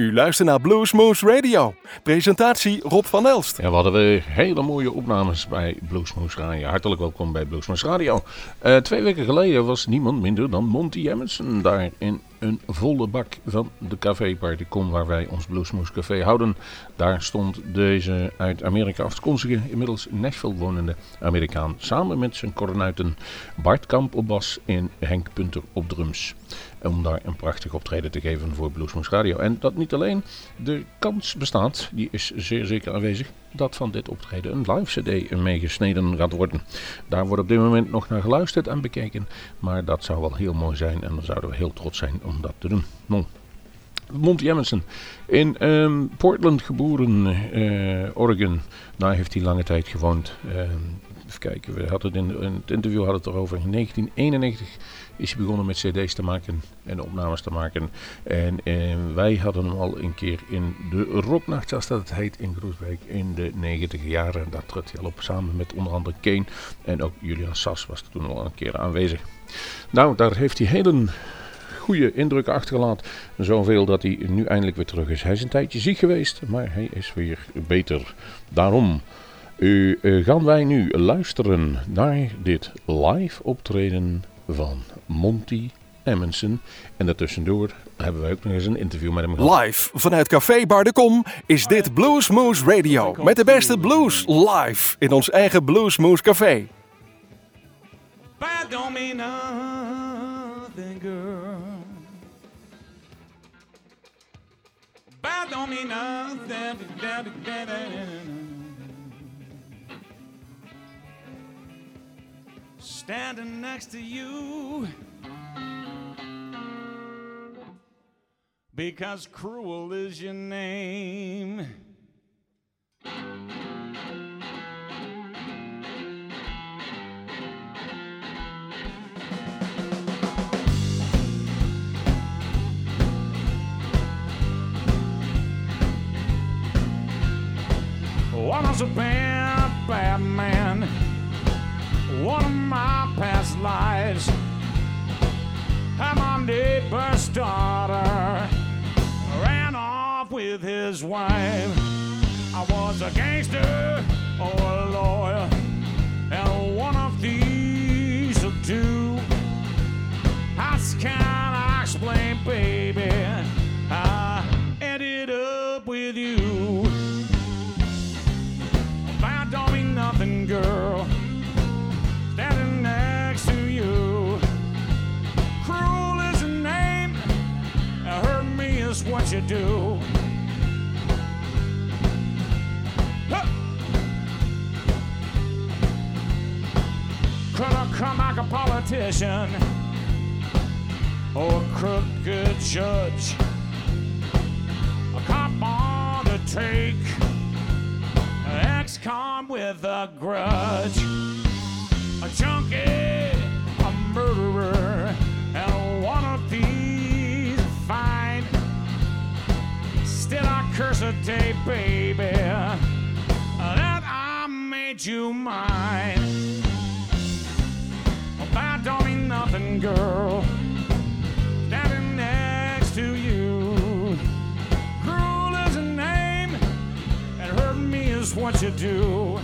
U luistert naar Bluesmoose Radio. Presentatie Rob van Elst. Ja, we hadden weer hele mooie opnames bij Bluesmoose Radio. Hartelijk welkom bij Bluesmoose Radio. Uh, twee weken geleden was niemand minder dan Monty Emerson daar in een volle bak van de Café Partycon waar wij ons Bluesmoose Café houden. Daar stond deze uit Amerika afkomstige, inmiddels Nashville wonende Amerikaan samen met zijn kornuiten Bart Kamp op bas en Henk Punter op drums om daar een prachtig optreden te geven voor Bluesmoes Radio. En dat niet alleen, de kans bestaat, die is zeer zeker aanwezig, dat van dit optreden een live cd meegesneden gaat worden. Daar wordt op dit moment nog naar geluisterd en bekeken, maar dat zou wel heel mooi zijn en dan zouden we heel trots zijn om dat te doen. Monty Emerson, in um, Portland geboren, uh, Oregon. Daar heeft hij lange tijd gewoond. Uh, even kijken, we hadden het in, in, het interview hadden het erover. In 1991 is hij begonnen met cd's te maken en opnames te maken. En, en wij hadden hem al een keer in de Rocknacht, zoals dat het heet, in Groesbeek in de 90 jaren. Daar trad hij al op samen met onder andere Kane. En ook Julian Sas was toen al een keer aanwezig. Nou, daar heeft hij hele goede indrukken achtergelaten. Zoveel dat hij nu eindelijk weer terug is. Hij is een tijdje ziek geweest, maar hij is weer beter. Daarom uh, gaan wij nu luisteren naar dit live optreden van Monty Emerson. En daartussendoor hebben wij ook nog eens een interview met hem gehad. Live vanuit Café Bar de Kom is dit Bluesmoose Radio. Met de beste blues live in ons eigen Bluesmoose Café. Bad don't mean nothing, girl. Bad don't mean nothing. Standing next to you. because cruel is your name. His wife. I was a gangster or a lawyer, and one of these two. How can I explain, baby? I ended up with you. That don't mean nothing, girl. Standing next to you. Cruel is a name. Me is what you do. A politician or a crooked judge. A cop on the take, an ex-con with a grudge, a junkie, a murderer, and one of these fine. Still, I curse a day, baby, that I made you mine don't mean nothing, girl. Standing next to you. Cruel is a name, and hurt me is what you do.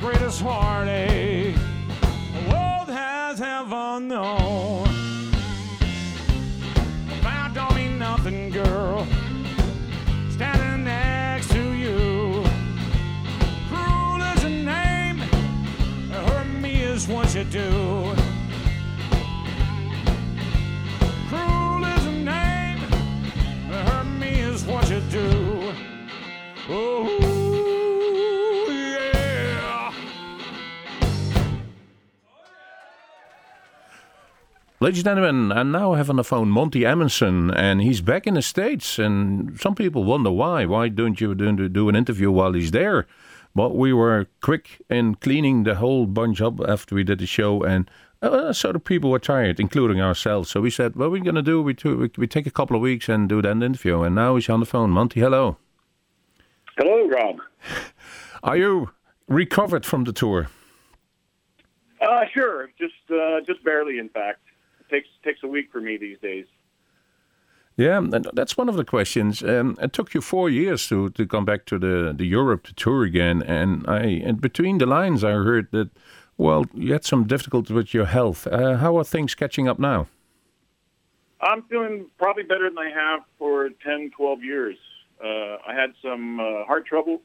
Greatest heartache the world has ever known. That don't mean nothing, girl. Standing next to you. Cruel is a name. Hurt me is what you do. Cruel is a name. Hurt me is what you do. Oh, Ladies and gentlemen, and now I have on the phone Monti Amundson, and he's back in the States. And some people wonder why. Why don't you do, do an interview while he's there? But we were quick in cleaning the whole bunch up after we did the show, and uh, so the people were tired, including ourselves. So we said, what are we're going to do, we, do, we, we take a couple of weeks and do that interview. And now he's on the phone. Monti, hello. Hello, Rob. Are you recovered from the tour? Uh, sure, just uh, just barely. In fact, takes takes a week for me these days. Yeah, that's one of the questions. Um, it took you four years to, to come back to the, the Europe to tour again, and I and between the lines I heard that well you had some difficulty with your health. Uh, how are things catching up now? I'm feeling probably better than I have for 10, 12 years. Uh, I had some uh, heart trouble,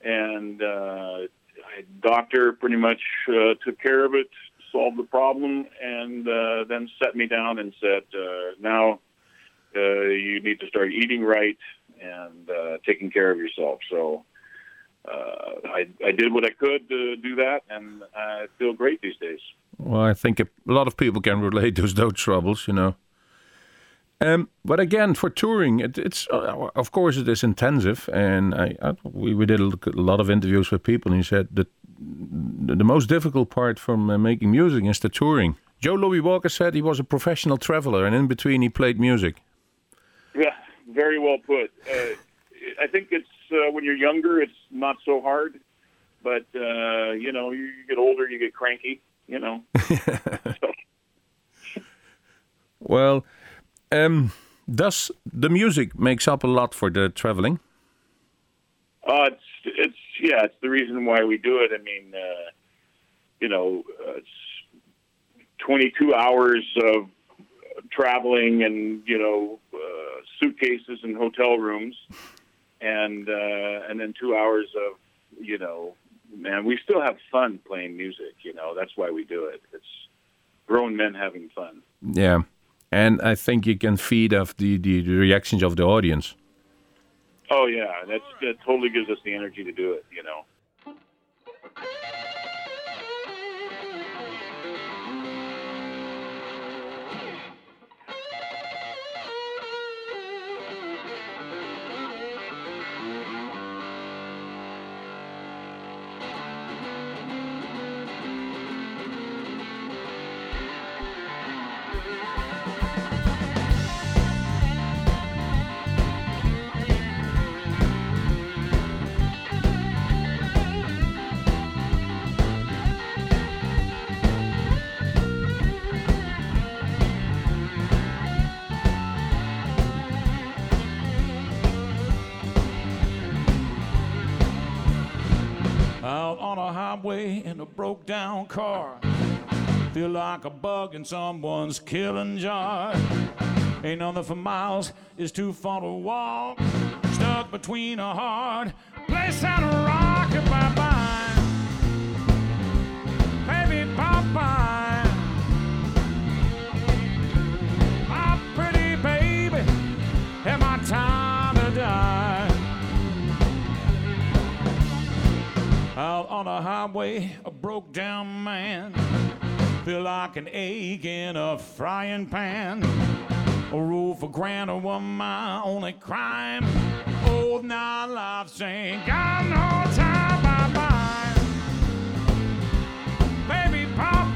and uh, I, doctor pretty much uh, took care of it, solved the problem, and uh, then set me down and said, uh, "Now uh, you need to start eating right and uh, taking care of yourself." So. Uh, I, I did what I could to do that, and I feel great these days. Well, I think a lot of people can relate to those troubles, you know. Um, but again, for touring, it, it's uh, of course it is intensive, and I, I we, we did a lot of interviews with people, and he said that the most difficult part from uh, making music is the touring. Joe Louis Walker said he was a professional traveler, and in between he played music. Yeah, very well put. Uh, I think it's uh, when you're younger, it's not so hard, but uh, you know, you get older, you get cranky. You know. so, Well, um, does the music makes up a lot for the traveling? uh, it's it's yeah, it's the reason why we do it. I mean, uh, you know, uh, it's 22 hours of traveling and you know uh, suitcases and hotel rooms, and uh, and then two hours of you know, man, we still have fun playing music. You know, that's why we do it. It's grown men having fun. Yeah, and I think you can feed off the, the, the reactions of the audience. Oh yeah, that's that totally gives us the energy to do it. You know. Out on a highway in a broke down car. Feel like a bug in someone's killing jar. Ain't nothing for miles, it's too far to walk. Stuck between a hard place and a rock. Bye bye. Baby, bye bye. Out on a highway, a broke down man. Feel like an egg in a frying pan. A rule for granted was my only crime. Oh, now life ain't got no time. Bye bye. Baby, bye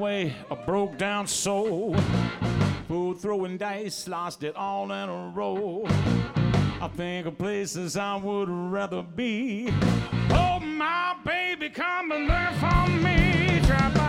highway, a broke down soul. Fool throwing dice, lost it all in a row. I think of places I would rather be. Oh, my baby, come and learn from me. Drop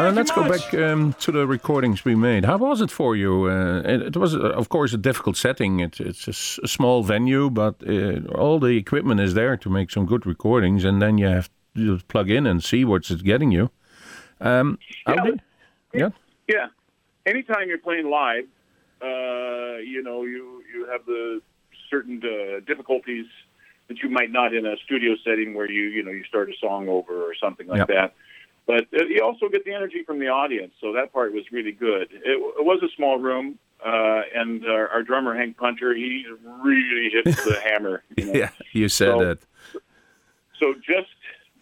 Uh, let's go back um, to the recordings we made. How was it for you? Uh, it, it was, uh, of course, a difficult setting. It, it's a, s- a small venue, but uh, all the equipment is there to make some good recordings, and then you have to plug in and see what's it's getting you. Um, Yeah. did- yeah. Yeah. Anytime you're playing live, uh, you know, you, you have the certain uh, difficulties that you might not in a studio setting where you, you know, you start a song over or something like Yep. that. But you also get the energy from the audience, so that part was really good. It, it was a small room, uh, and our, our drummer Hank Punter, he really hits the hammer. You know? Yeah, you said So- that. so just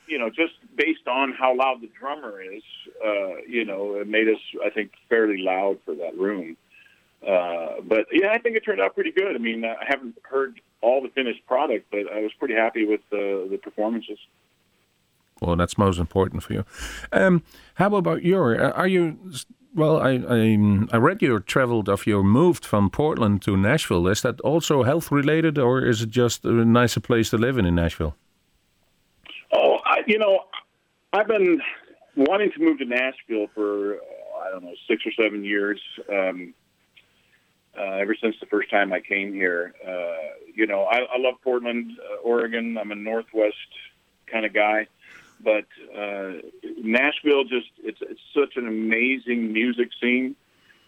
you know just based on how loud the drummer is uh you know it made us i think fairly loud for that room uh but yeah i think it turned out pretty good i mean i haven't heard all the finished product but i was pretty happy with the the performances Well, that's most important for you. Um, how about your? uh, Are you? Well, I I, I read you traveled of you moved from Portland to Nashville. Is that also health related, or is it just a nicer place to live in in Nashville? oh I, you know i've been wanting to move to nashville for uh, i don't know six or seven years um uh, ever since the first time I came here. Uh, you know, I, I love Portland, uh, Oregon. I'm a Northwest kind of guy, but uh, Nashville just it's it's such an amazing music scene.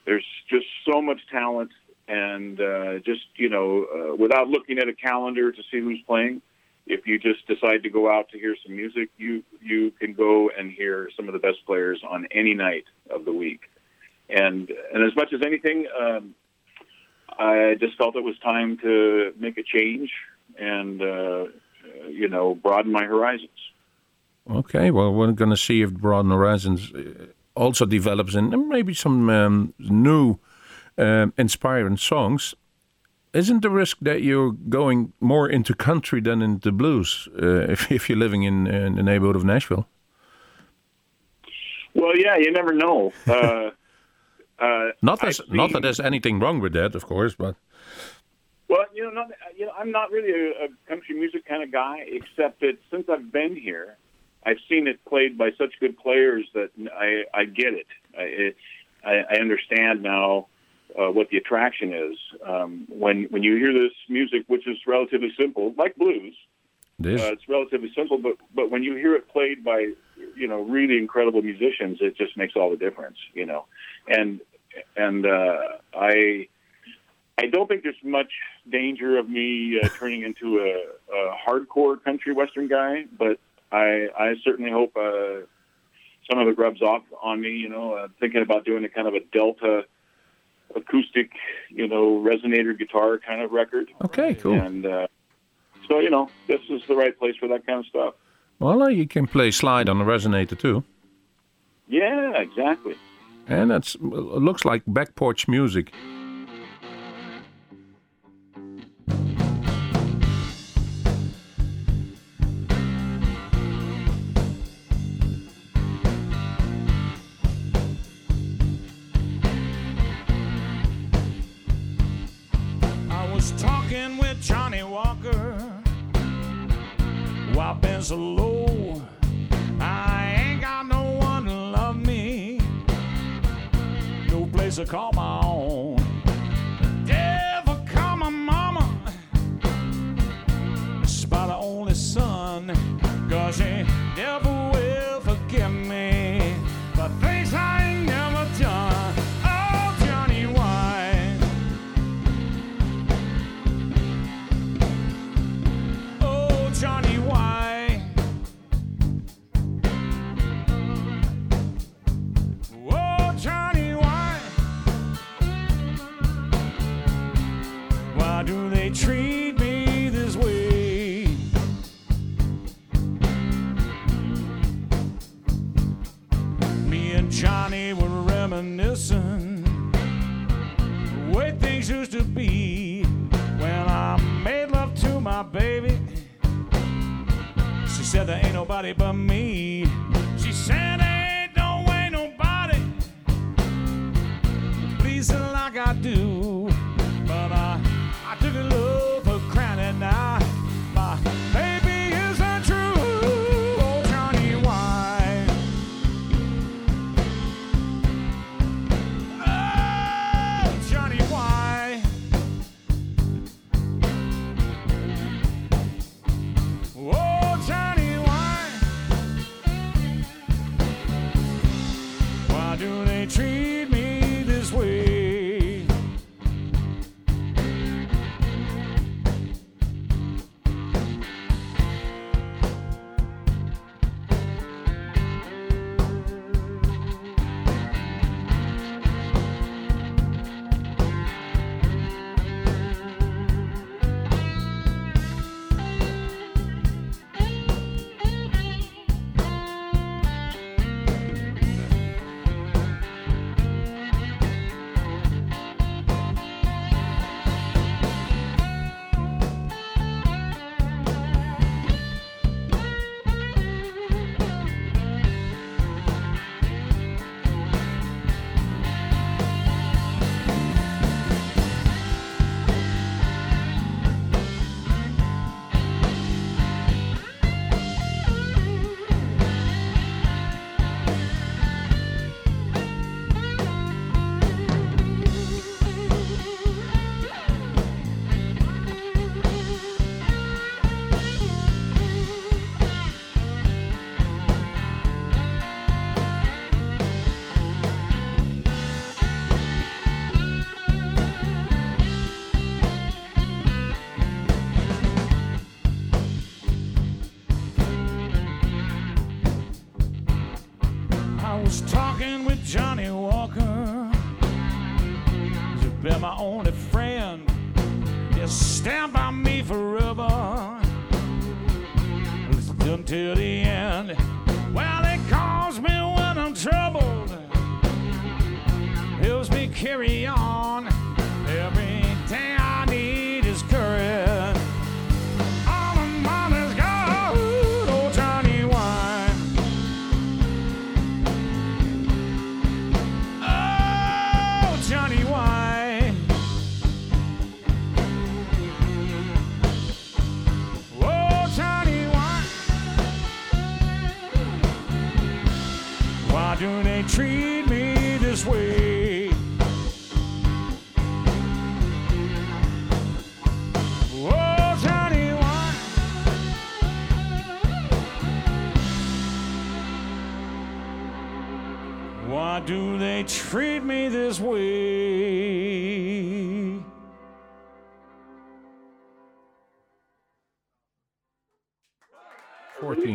There's just so much talent, and uh, just you know, uh, without looking at a calendar to see who's playing, if you just decide to go out to hear some music, you you can go and hear some of the best players on any night of the week. And and as much as anything. Um, I just felt it was time to make a change and, uh, you know, broaden my horizons. Okay, well, we're going to see if Broaden Horizons uh, also develops and maybe some um, new um, inspiring songs. Isn't the risk that you're going more into country than into blues uh, if, if you're living in, in the neighborhood of Nashville? Well, yeah, you never know. Uh, uh, Not, I've not that there's anything wrong with that, of course, but Well, you know, not, you know, I'm not really a, a country music kind of guy, except that since I've been here, I've seen it played by such good players that I, I get it. I, it, I, I understand now uh, what the attraction is. Um, when when you hear this music, which is relatively simple, like blues, this uh, it's relatively simple. But but when you hear it played by you know really incredible musicians, it just makes all the difference. You know, and and uh, I I don't think there's much danger of me uh, turning into a, a hardcore country western guy, but I I certainly hope uh, some of it rubs off on me. You know, uh, thinking about doing a kind of a Delta acoustic, you know, resonator guitar kind of record. Okay, cool. And uh, so, you know, this is the right place for that kind of stuff. well, uh, you can play slide on the resonator too, Yeah, exactly. and that's looks like back porch music. So low. I ain't got no one to love me, no place to call my own. Never call my mama, it's about the only son, Cause she treat me this way? Me and Johnny were reminiscing the way things used to be when I made love to my baby. She said there ain't nobody but me.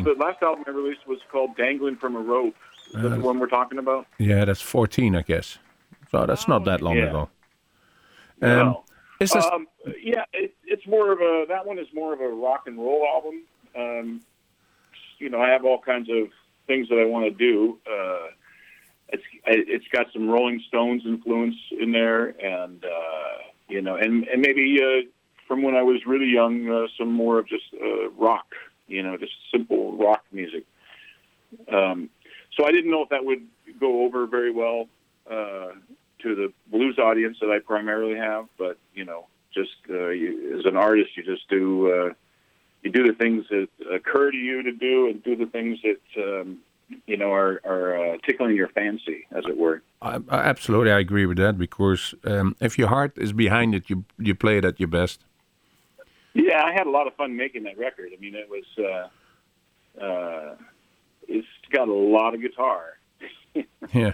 The last album I released was called "Dangling from a Rope." Is that the one we're talking about? Yeah, that's fourteen, I guess. So that's not that long Yeah. ago. Um, No. Is this? Um, yeah, it, it's more of a that one is more of a rock and roll album. Um, you know, I have all kinds of things that I want to do. Uh, it's it's got some Rolling Stones influence in there, and uh, you know, and and maybe uh, from when I was really young, uh, some more of just uh, rock. You know, just simple rock music. Um, so I didn't know if that would go over very well uh, to the blues audience that I primarily have, but you know, just uh, you, as an artist, you just do uh, you do the things that occur to you to do, and do the things that um, you know are, are uh, tickling your fancy, as it were. I, I, absolutely, I agree with that because um, if your heart is behind it, you you play it at your best. Yeah, I had a lot of fun making that record. I mean, it was uh, uh, it's got a lot of guitar. yeah.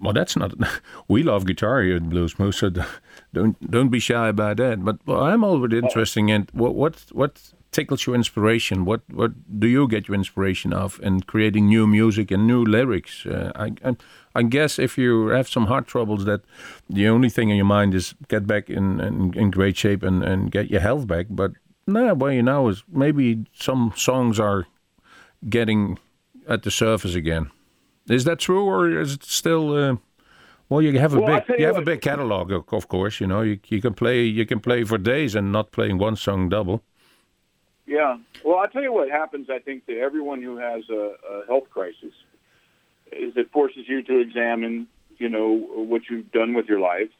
Well, that's not. We love guitar here at Blues Moose, so don't don't be shy about that. But well, I'm always interested in what what what tickles your inspiration. What what do you get your inspiration of in creating new music and new lyrics? Uh, I, I, I guess if you have some heart troubles, that the only thing in your mind is get back in in, in great shape and and get your health back. But no, well, you know, is maybe some songs are getting at the surface again. Is that true, or is it still? Uh, well, you have a Well, big you you have a big catalog, of- of course. You know, you you can play you can play for days and not playing one song double. Yeah. Well, I'll tell you what happens, I think, to everyone who has a, a health crisis is it forces you to examine, you know, what you've done with your life.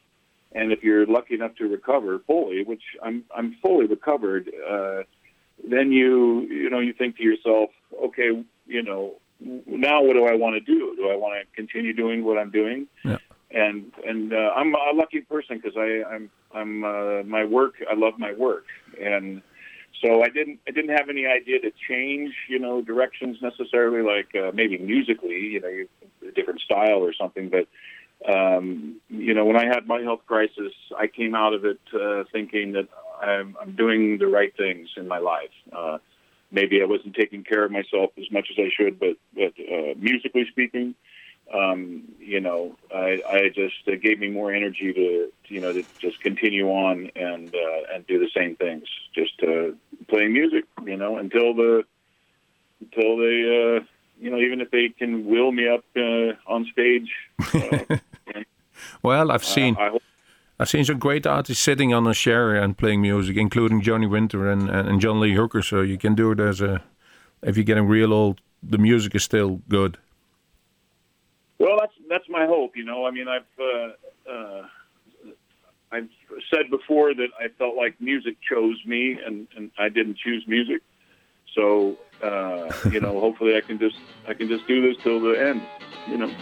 And if you're lucky enough to recover fully, which I'm, I'm fully recovered, uh, then you, you know, you think to yourself, okay, you know, now what do I want to do? Do I want to continue doing what I'm doing? Yeah. And and uh, I'm a lucky person because I I'm I'm uh, my work. I love my work, and so I didn't I didn't have any idea to change you know directions necessarily like uh, maybe musically you know a different style or something but um, you know when I had my health crisis I came out of it uh, thinking that I'm, I'm doing the right things in my life. Uh, maybe I wasn't taking care of myself as much as I should but but uh, musically speaking um, you know, I, I just it gave me more energy to, you know, to just continue on and uh, and do the same things, just uh, playing music, you know, until the until they, uh, you know, even if they can will me up uh, on stage. Uh, Well, I've seen I hope I've seen some great artists sitting on a chair and playing music, including Johnny Winter and, and, and John Lee Hooker. So you can do it as a if you're getting real old, the music is still good. Well, that's that's my hope. You know, I mean, I've uh, uh, I've said before that I felt like music chose me, and, and I didn't choose music. So, uh, you know, hopefully, I can just I can just do this till the end. You know.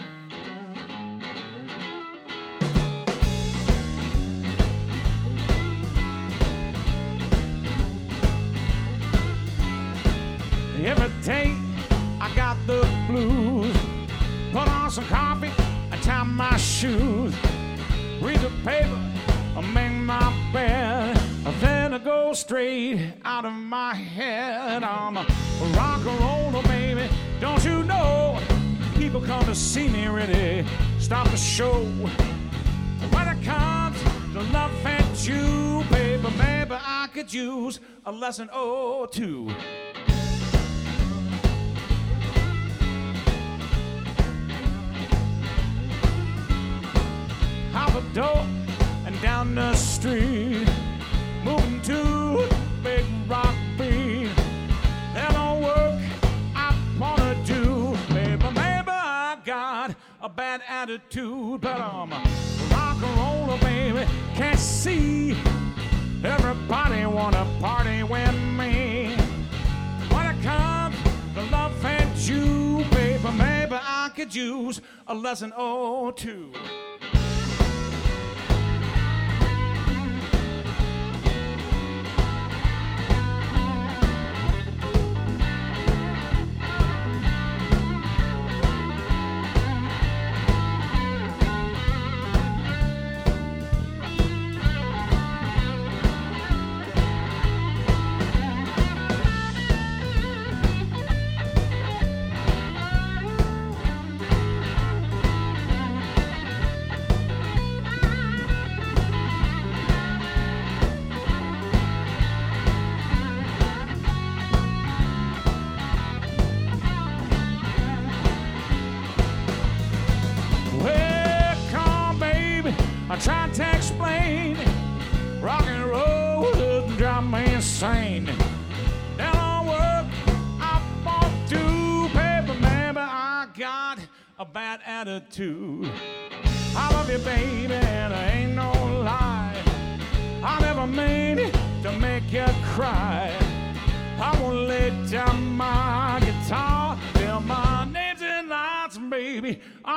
Shoes. Read the paper and make my bed. Then I go straight out of my head. I'm a rock and roller, baby. Don't you know? People come to see me ready. Stop the show. When it comes to love and you, baby, maybe I could use a lesson or two. Street, moving to big rock beat. That don't work. I wanna do, maybe, maybe I got a bad attitude, but I'm a rock and roller, baby. Can't see everybody wanna party with me. When it comes to love and you, baby, maybe I could use a lesson or two.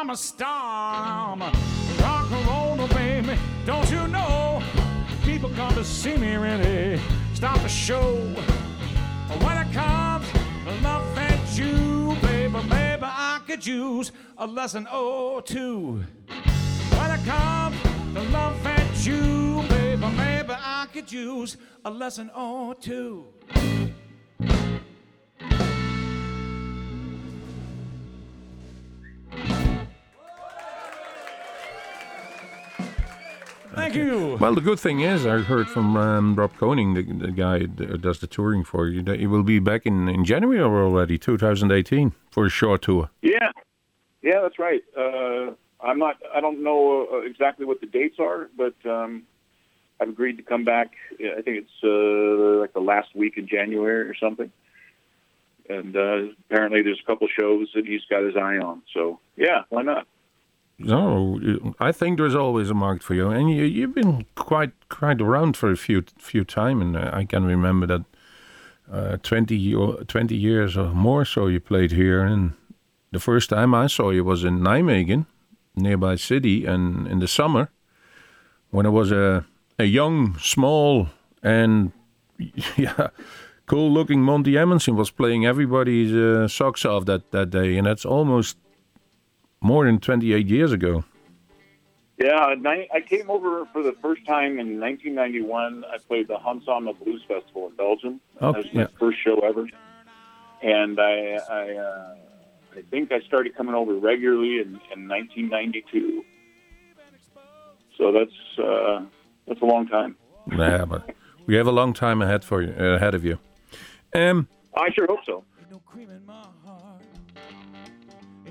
I'm a star. I'm a rock and roller, baby. Don't you know? People come to see me really. Stop the show. When it comes love at you, baby, baby, I could use a lesson or two. When I come to love at you, baby, maybe I could use a lesson or two. Thank you. Well, the good thing is, I heard from um, Rob Koning, the, the guy that does the touring for you, that he will be back in, in January already, 2018, for a short tour. Yeah, yeah, that's right. Uh, I'm not. I don't know uh, exactly what the dates are, but um, I've agreed to come back. I think it's uh, like the last week in January or something. And uh, apparently, there's a couple shows that he's got his eye on. So yeah, why not? No, I think there's always a market for you, and you, you've been quite quite around for a few few time, and uh, I can remember that uh, 20, yo- 20 years or more so you played here, and the first time I saw you was in Nijmegen, nearby city, and in the summer when I was a a young, small, and yeah. Cool looking Monti Amundson was playing everybody's uh, socks off that, that day, and that's almost more than 28 years ago. Yeah, I came over for the first time in 1991. I played the Hansama Blues Festival in Belgium. Oh, that was my yeah. first show ever, and I I, uh, I think I started coming over regularly in, in 1992. So that's uh, that's a long time. Yeah, but we have a long time ahead for you, uh, ahead of you. Um, I sure hope so.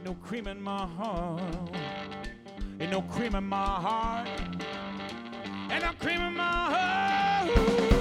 No cream in my heart. Ain't no cream in my heart. Ain't no cream in my heart.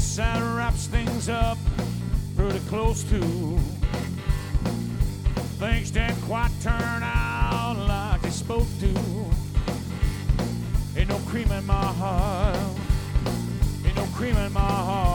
Yes, that wraps things up pretty close to. Things didn't quite turn out like they spoke to. Ain't no cream in my heart. Ain't no cream in my heart.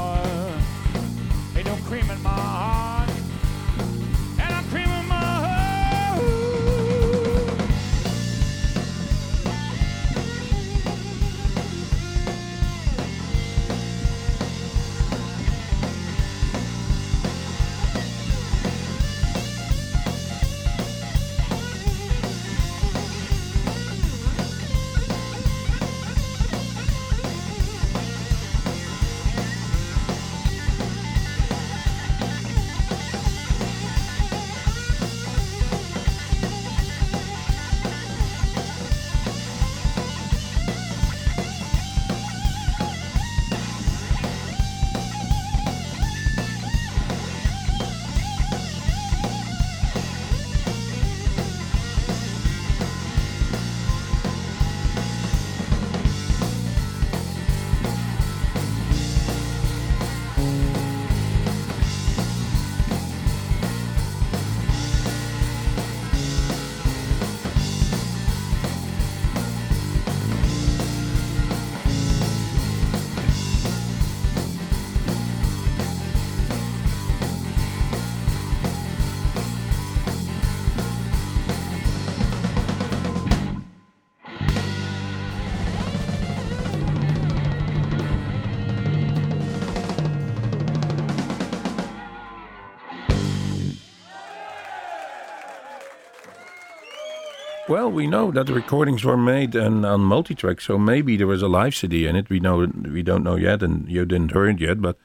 Well, we know that the recordings were made and on multi-track, so maybe there was a live CD in it. We know we don't know yet, and you didn't hear it yet. But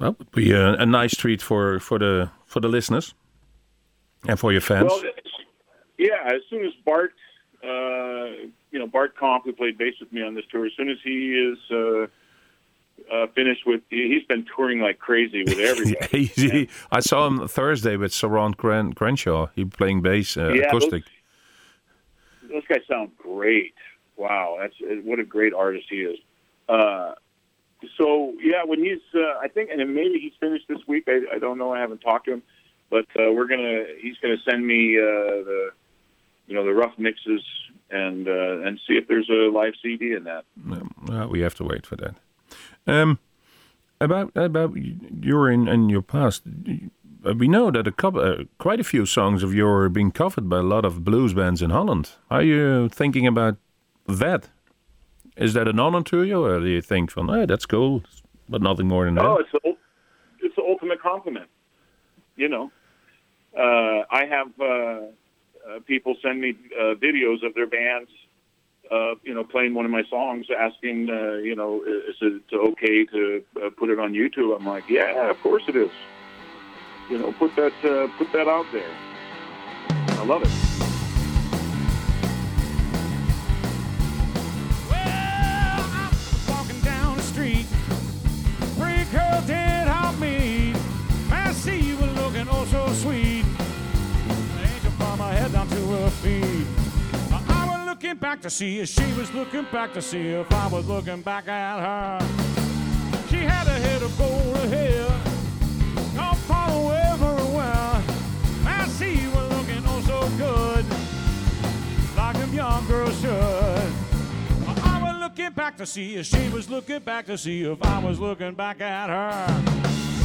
well, it would be a, a nice treat for for the for the listeners and for your fans. Well, yeah. As soon as Bart, uh, you know, Bart Kamp, who played bass with me on this tour, as soon as he is uh, uh, finished with, he- he's been touring like crazy with everybody. He- I saw him Thursday with Sarant Gran- Crenshaw. He playing bass uh, Yeah, acoustic. those guys sound great. Wow, that's what a great artist he is. Uh, so yeah, when he's, uh, I think, and maybe he's finished this week. I, I don't know. I haven't talked to him, but uh, we're gonna. He's gonna send me uh, the, you know, the rough mixes and uh, and see if there's a live CD in that. Well, we have to wait for that. Um, about about your in, in your past, we know that a couple, uh, quite a few songs of yours are being covered by a lot of blues bands in Holland. Are you thinking about that? Is that an honor to you, or do you think from, oh, that's cool, but nothing more than that? Oh, it's the, it's the ultimate compliment. You know, uh, I have uh, uh, people send me uh, videos of their bands, uh, you know, playing one of my songs, asking, uh, you know, is it okay to uh, put it on YouTube? I'm like, yeah, of course it is. You know, put that uh, put that out there. I love it. Well, I was walking down the street. Pretty girl did help me. I see you were looking oh so sweet. Angel from head down to her feet. I was looking back to see if she was looking back to see if I was looking back at her. She had a head of gold hair. Back to see if she was looking back to see if I was looking back at her.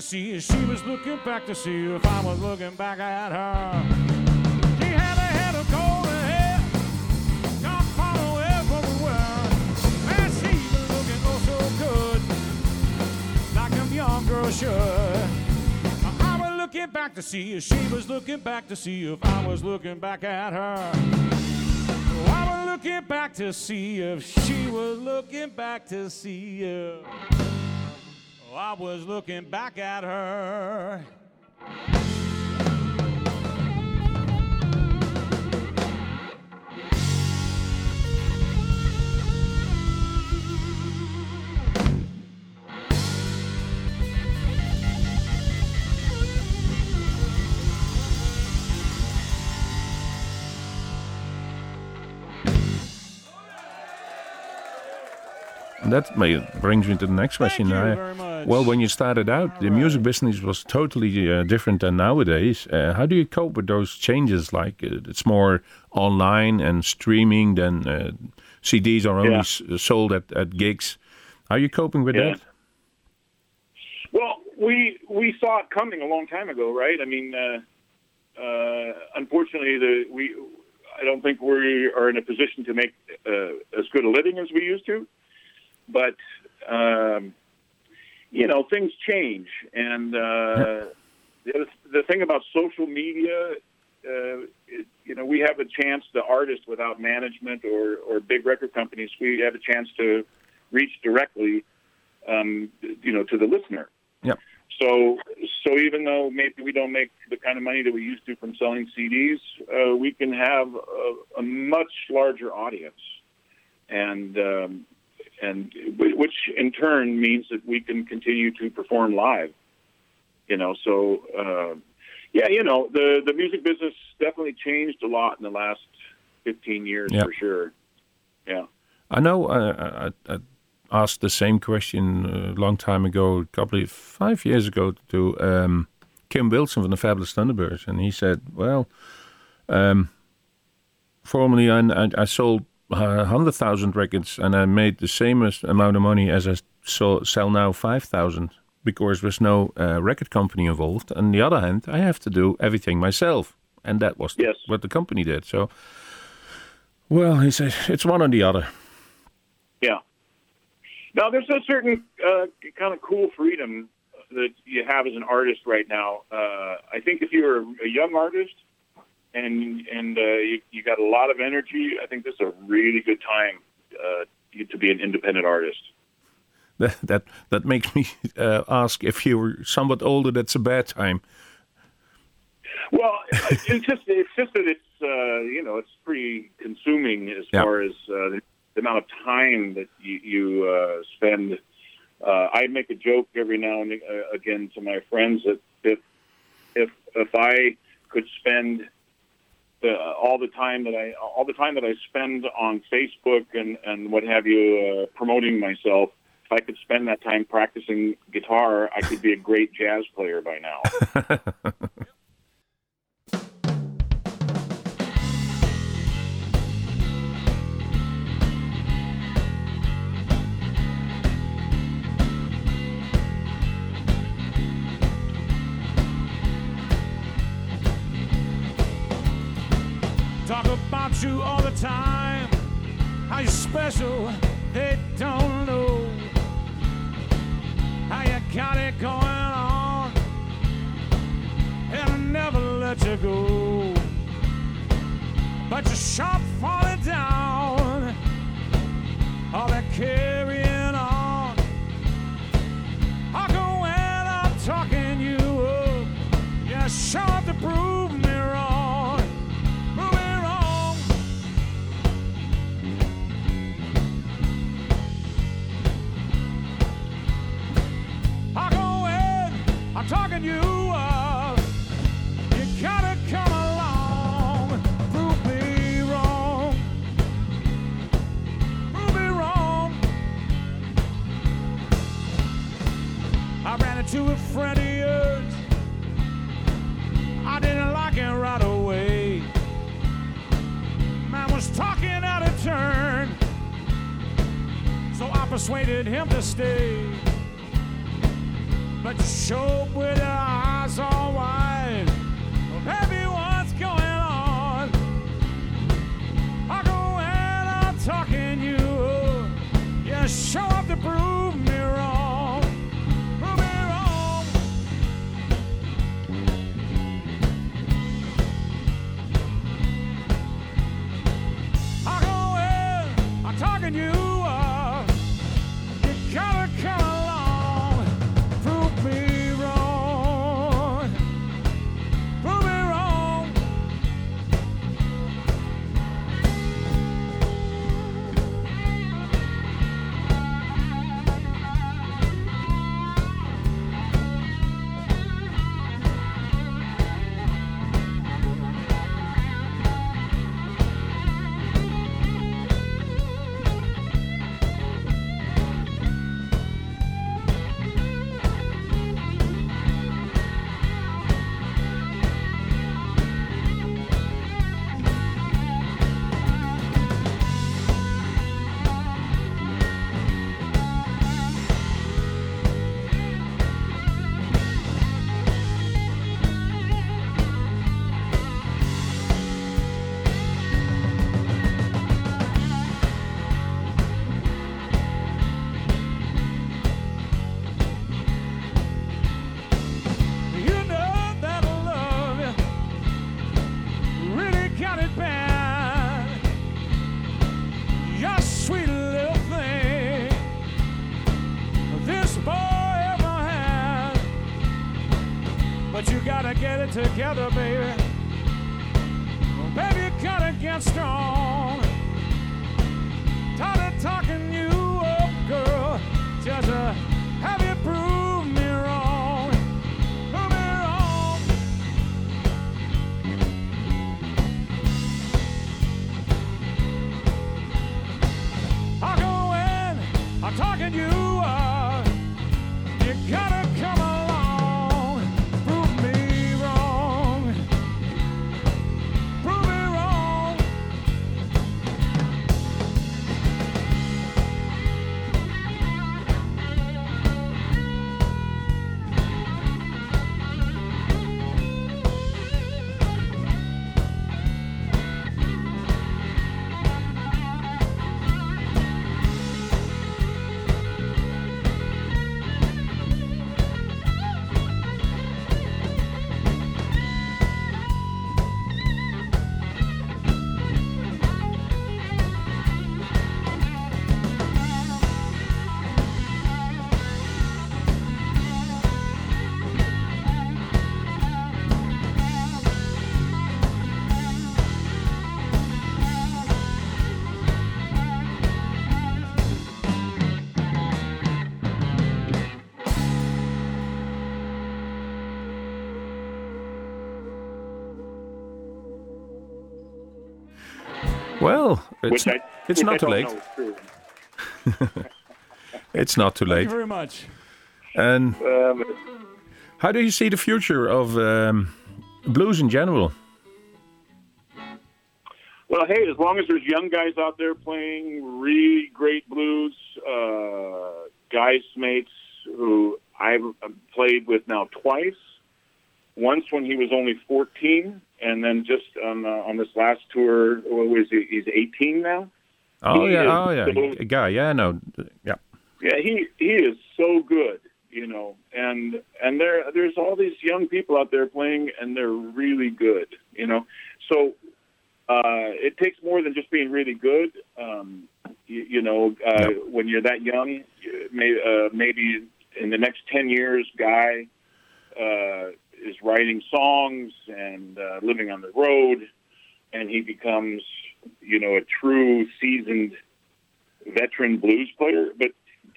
To see if she was looking back to see if I was looking back at her. She had a head of golden hair, gone far away from the world. And she was looking oh so good, like a young girl should. I was looking back to see if she was looking back to see if I was looking back at her. I was looking back to see if she was looking back to see if I was looking back at her. That may, brings me to the next question. Thank you I- very much. Well, when you started out, the music business was totally uh, different than nowadays. Uh, how do you cope with those changes? Like uh, it's more online and streaming than uh, CDs are only Yeah. s- sold at, at gigs. How are you coping with Yeah. that? Well, we we saw it coming a long time ago, right? I mean, uh, uh, unfortunately, the we I don't think we are in a position to make uh, as good a living as we used to, but um, you know things change, and uh, the the thing about social media. Uh, it, you know, we have a chance, the artist without management or, or big record companies, we have a chance to reach directly, um, you know, to the listener. Yep. So, so even though maybe we don't make the kind of money that we used to from selling CDs, uh, we can have a, a much larger audience, and um, and which in turn means that we can continue to perform live. You know, so uh, yeah, you know, the the music business definitely changed a lot in the last fifteen years Yep. for sure. Yeah. I know uh, I, I asked the same question a long time ago, probably five years ago, to um, Kim Wilson from the Fabulous Thunderbirds, and he said, "Well, um, formerly I, I, I sold uh, hundred thousand records, and I made the same as- amount of money as I so, sell now five thousand because there's no uh, record company involved. On the other hand, I have to do everything myself, and that was Yes. what the company did. So." Well, he said it's one or the other. Yeah. Now, there's a certain uh, kind of cool freedom that you have as an artist right now. Uh, I think if you're a young artist and and uh, you, you got a lot of energy, I think this is a really good time uh, to be an independent artist. That that, that makes me uh, ask if you were somewhat older. That's a bad time. Well, it's just it's just that it's uh, you know it's pretty consuming as Yeah. far as uh, the, amount of time that you, you uh, spend. Uh, I make a joke every now and again to my friends that if if if I could spend the, all the time that I all the time that I spend on Facebook and and what have you uh, promoting myself. If I could spend that time practicing guitar, I could be a great jazz player by now. about you all the time. How you special, they don't know. How you got it going on. And I never let you go. But you're falling down. All that carrying on. How come when I'm talking you up? You're sharp to prove stay. Together, baby. Oh, baby, you gotta get strong. It's, Which I, it's not I too late. know is true. It's not too late. Thank you very much. And Um, how do you see the future of um, blues in general? Well, hey, as long as there's young guys out there playing really great blues, uh, Guy Smeets who I've played with now twice. Once when he was only 14, and then just on uh, on this last tour, what was he? He's 18 now. Oh He yeah, oh yeah, so- guy. Yeah, no, yeah. Yeah, he he is so good, you know, and and there there's all these young people out there playing, and they're really good, you know. So uh, it takes more than just being really good. Um, you, you know, uh, when you're that young, may, uh, maybe in the next ten years, guy uh, is writing songs and uh, living on the road, and he becomes, you know, a true seasoned veteran blues player. But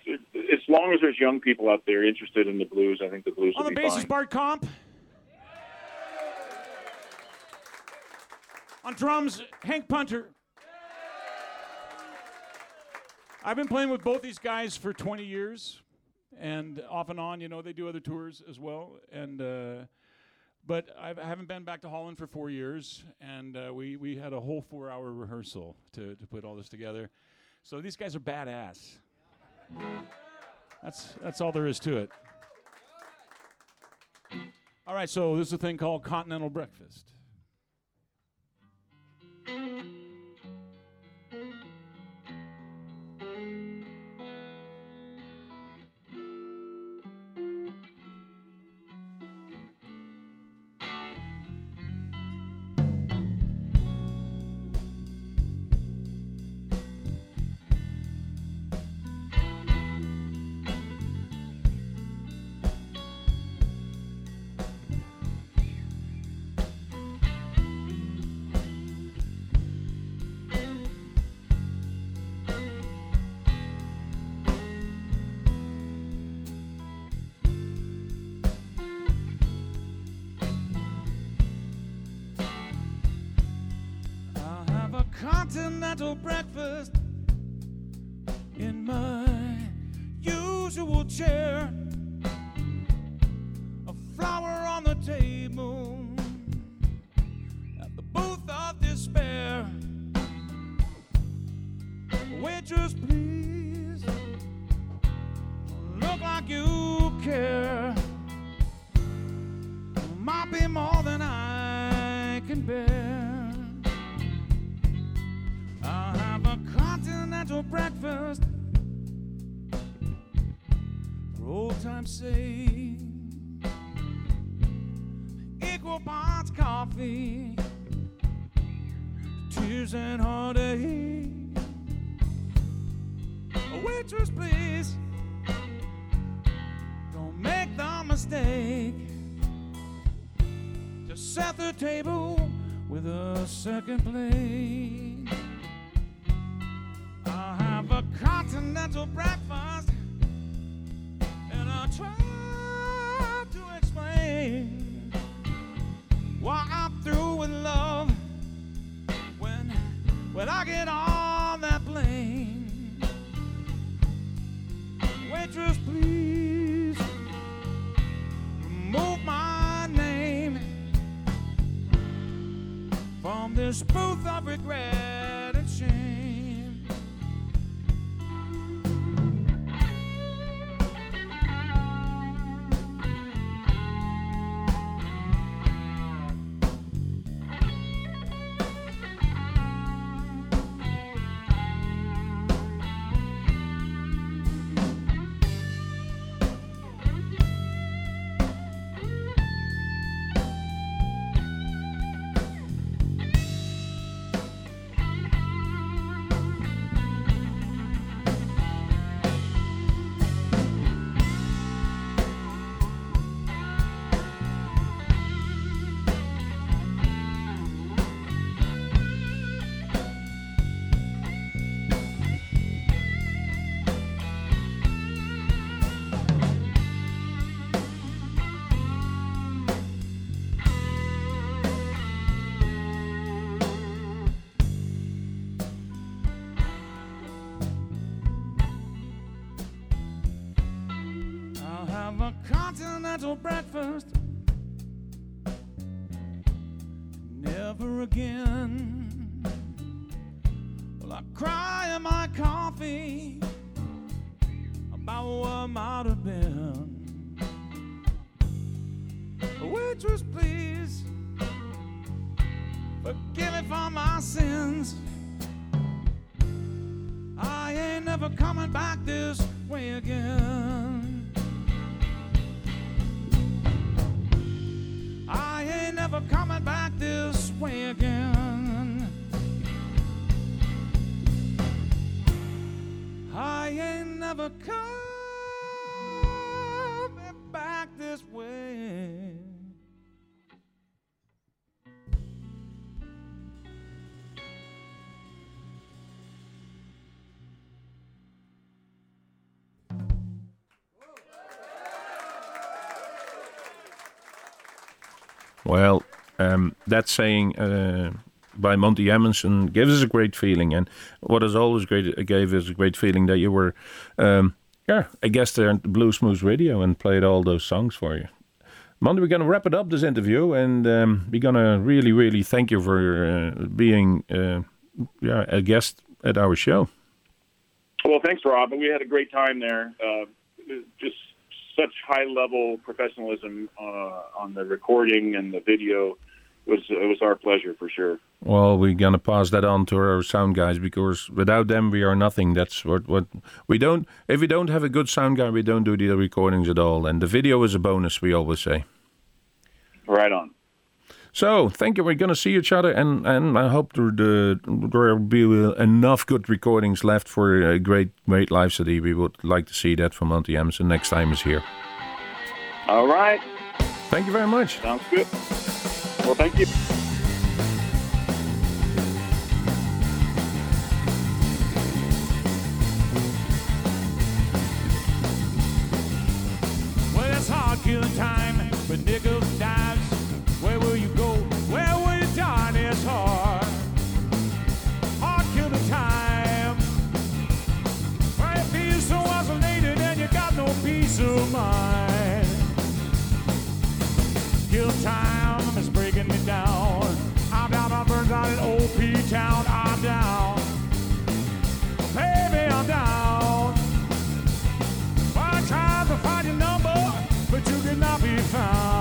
as long as there's young people out there interested in the blues, I think the blues On will the be bass is fine. Bart Kamp. On drums, Hank Punter. I've been playing with both these guys for 20 years, and off and on, you know, they do other tours as well. And uh, but I've, I haven't been back to Holland for four years, and uh, we we had a whole four-hour rehearsal to to put all this together. So these guys are badass. That's that's all there is to it. All right, so this is a thing called continental breakfast. Continental breakfast in my usual chair. Table with a second plate. I'll have a continental breakfast, and I'll try to explain why I'm through with love when when I get all that blame. Waitress, please this booth of regret continental breakfast. Never coming back this way. Well, um, that saying uh, by Monti Amundson gives us a great feeling, and what has always great gave us a great feeling that you were, um, yeah, a guest there at Bluesmoose Radio and played all those songs for you. Monti, we're going to wrap it up this interview, and um, we're going to really, really thank you for uh, being uh, yeah, a guest at our show. Well, thanks, Rob. We had a great time there. Uh, just such high level professionalism uh, on the recording and the video. It was it was our pleasure for sure. Well, we're gonna pass that on to our sound guys because without them we are nothing. That's what what we don't. If we don't have a good sound guy, we don't do the recordings at all. And the video is a bonus. We always say. Right on. So thank you. We're gonna see each other, and and I hope there the, there will be enough good recordings left for a great great live city. We would like to see that from Monti Amundson next time he's here. All right. Thank you very much. Sounds good. Well, thank you. Well, it's hard killing time with nickels and dimes. Where will you go? Where will you dine? It's hard. Hard killing time. Why you feel so isolated and you got no peace of mind. Kill time found.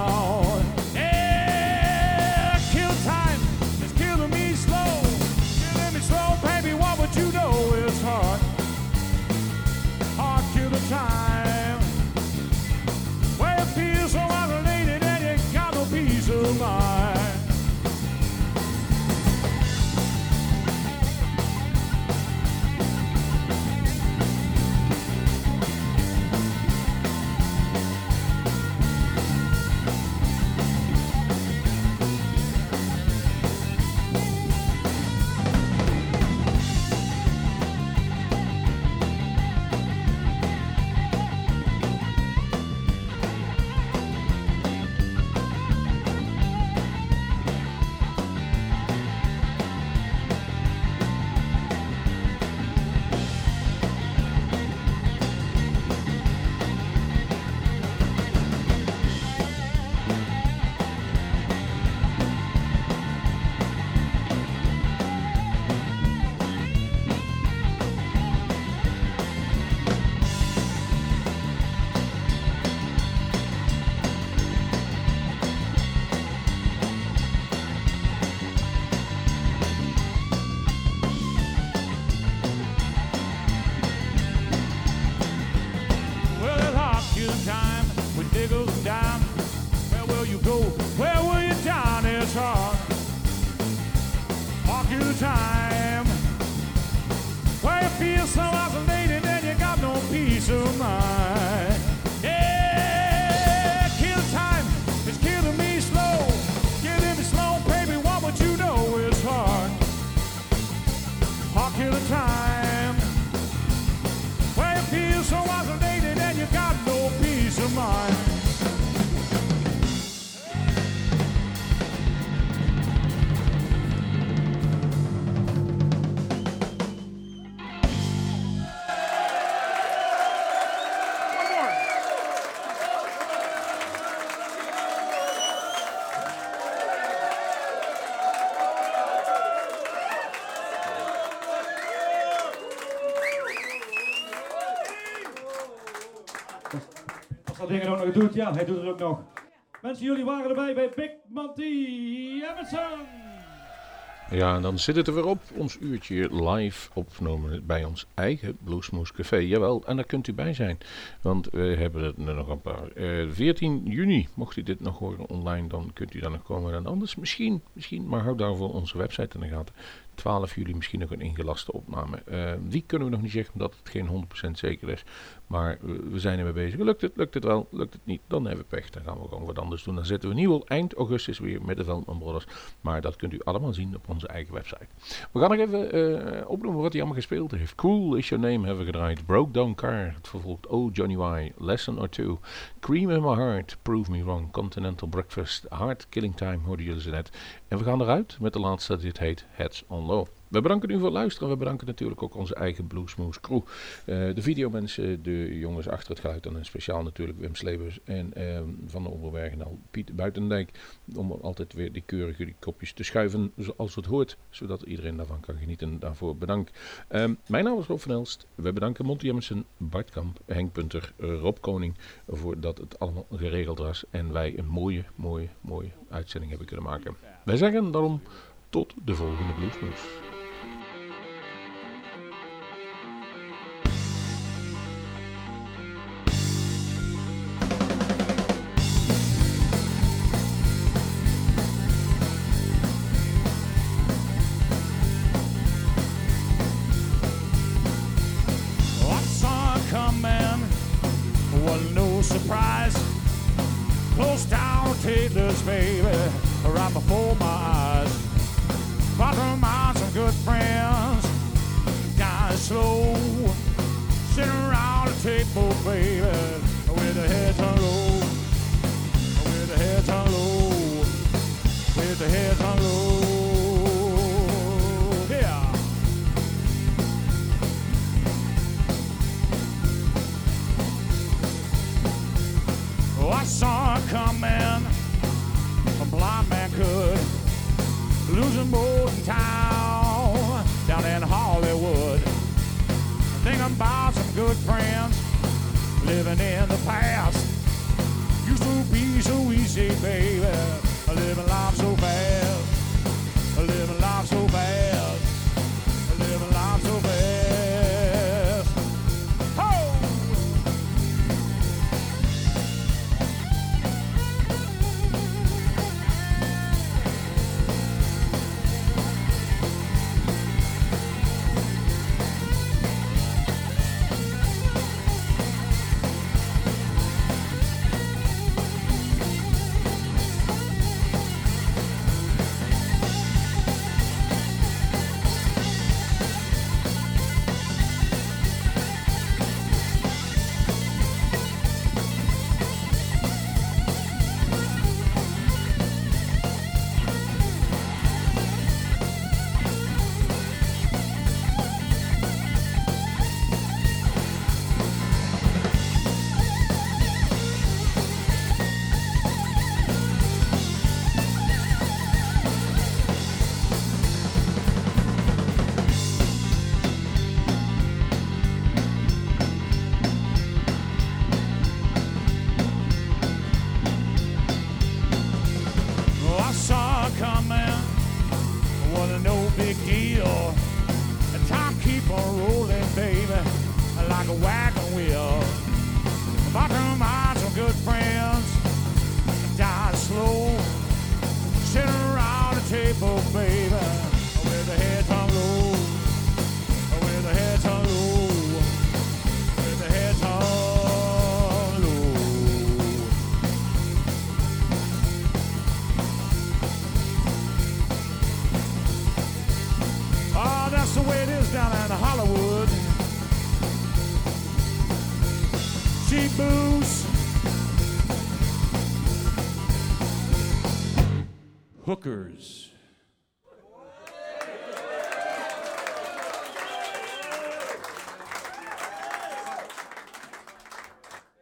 Jullie waren erbij bij Big Monty Emerson. Ja, en dan zit het er weer op. Ons uurtje live opgenomen bij ons eigen Bluesmoes Café. Jawel, en daar kunt u bij zijn. Want we hebben er nog een paar. Eh 14 juni, mocht u dit nog horen online, dan kunt u daar nog komen. En anders misschien, misschien, maar houd daarvoor onze website in de gaten. 12 juli misschien nog een ingelaste opname. Eh, die kunnen we nog niet zeggen, omdat het geen 100% zeker is. Maar we, zijn ermee bezig. Lukt het, lukt het wel, lukt het niet, dan hebben we pech. Dan gaan we gewoon wat anders doen. Dan zitten we nieuw eind augustus weer met de Veldman Brothers. Maar dat kunt u allemaal zien op onze eigen website. We gaan nog even eh, opnoemen wat hij allemaal gespeeld heeft. Cool is Your Name hebben we gedraaid. Broke Down Car, het vervolgt Oh Johnny Y, Lesson or Two. Cream in My Heart, Prove Me Wrong. Continental Breakfast, Hard Killing Time hoorden jullie ze net. En we gaan eruit met de laatste, dit heet Heads on Low. We bedanken u voor het luisteren. We bedanken natuurlijk ook onze eigen Bluesmoose crew. Uh, de videomensen, de jongens achter het geluid en speciaal natuurlijk Wim Slebers en uh, Van de Overberg en al Piet Buitendijk. Om altijd weer die keurige kopjes te schuiven zoals het hoort. Zodat iedereen daarvan kan genieten. Daarvoor bedankt. Uh, mijn naam is Rob van Elst. We bedanken Monty Jemmensen, Bart Kamp, Henk Punter, Rob Koning. Voor dat het allemaal geregeld was. En wij een mooie, mooie, mooie uitzending hebben kunnen maken. Wij zeggen daarom tot de volgende Bluesmoes.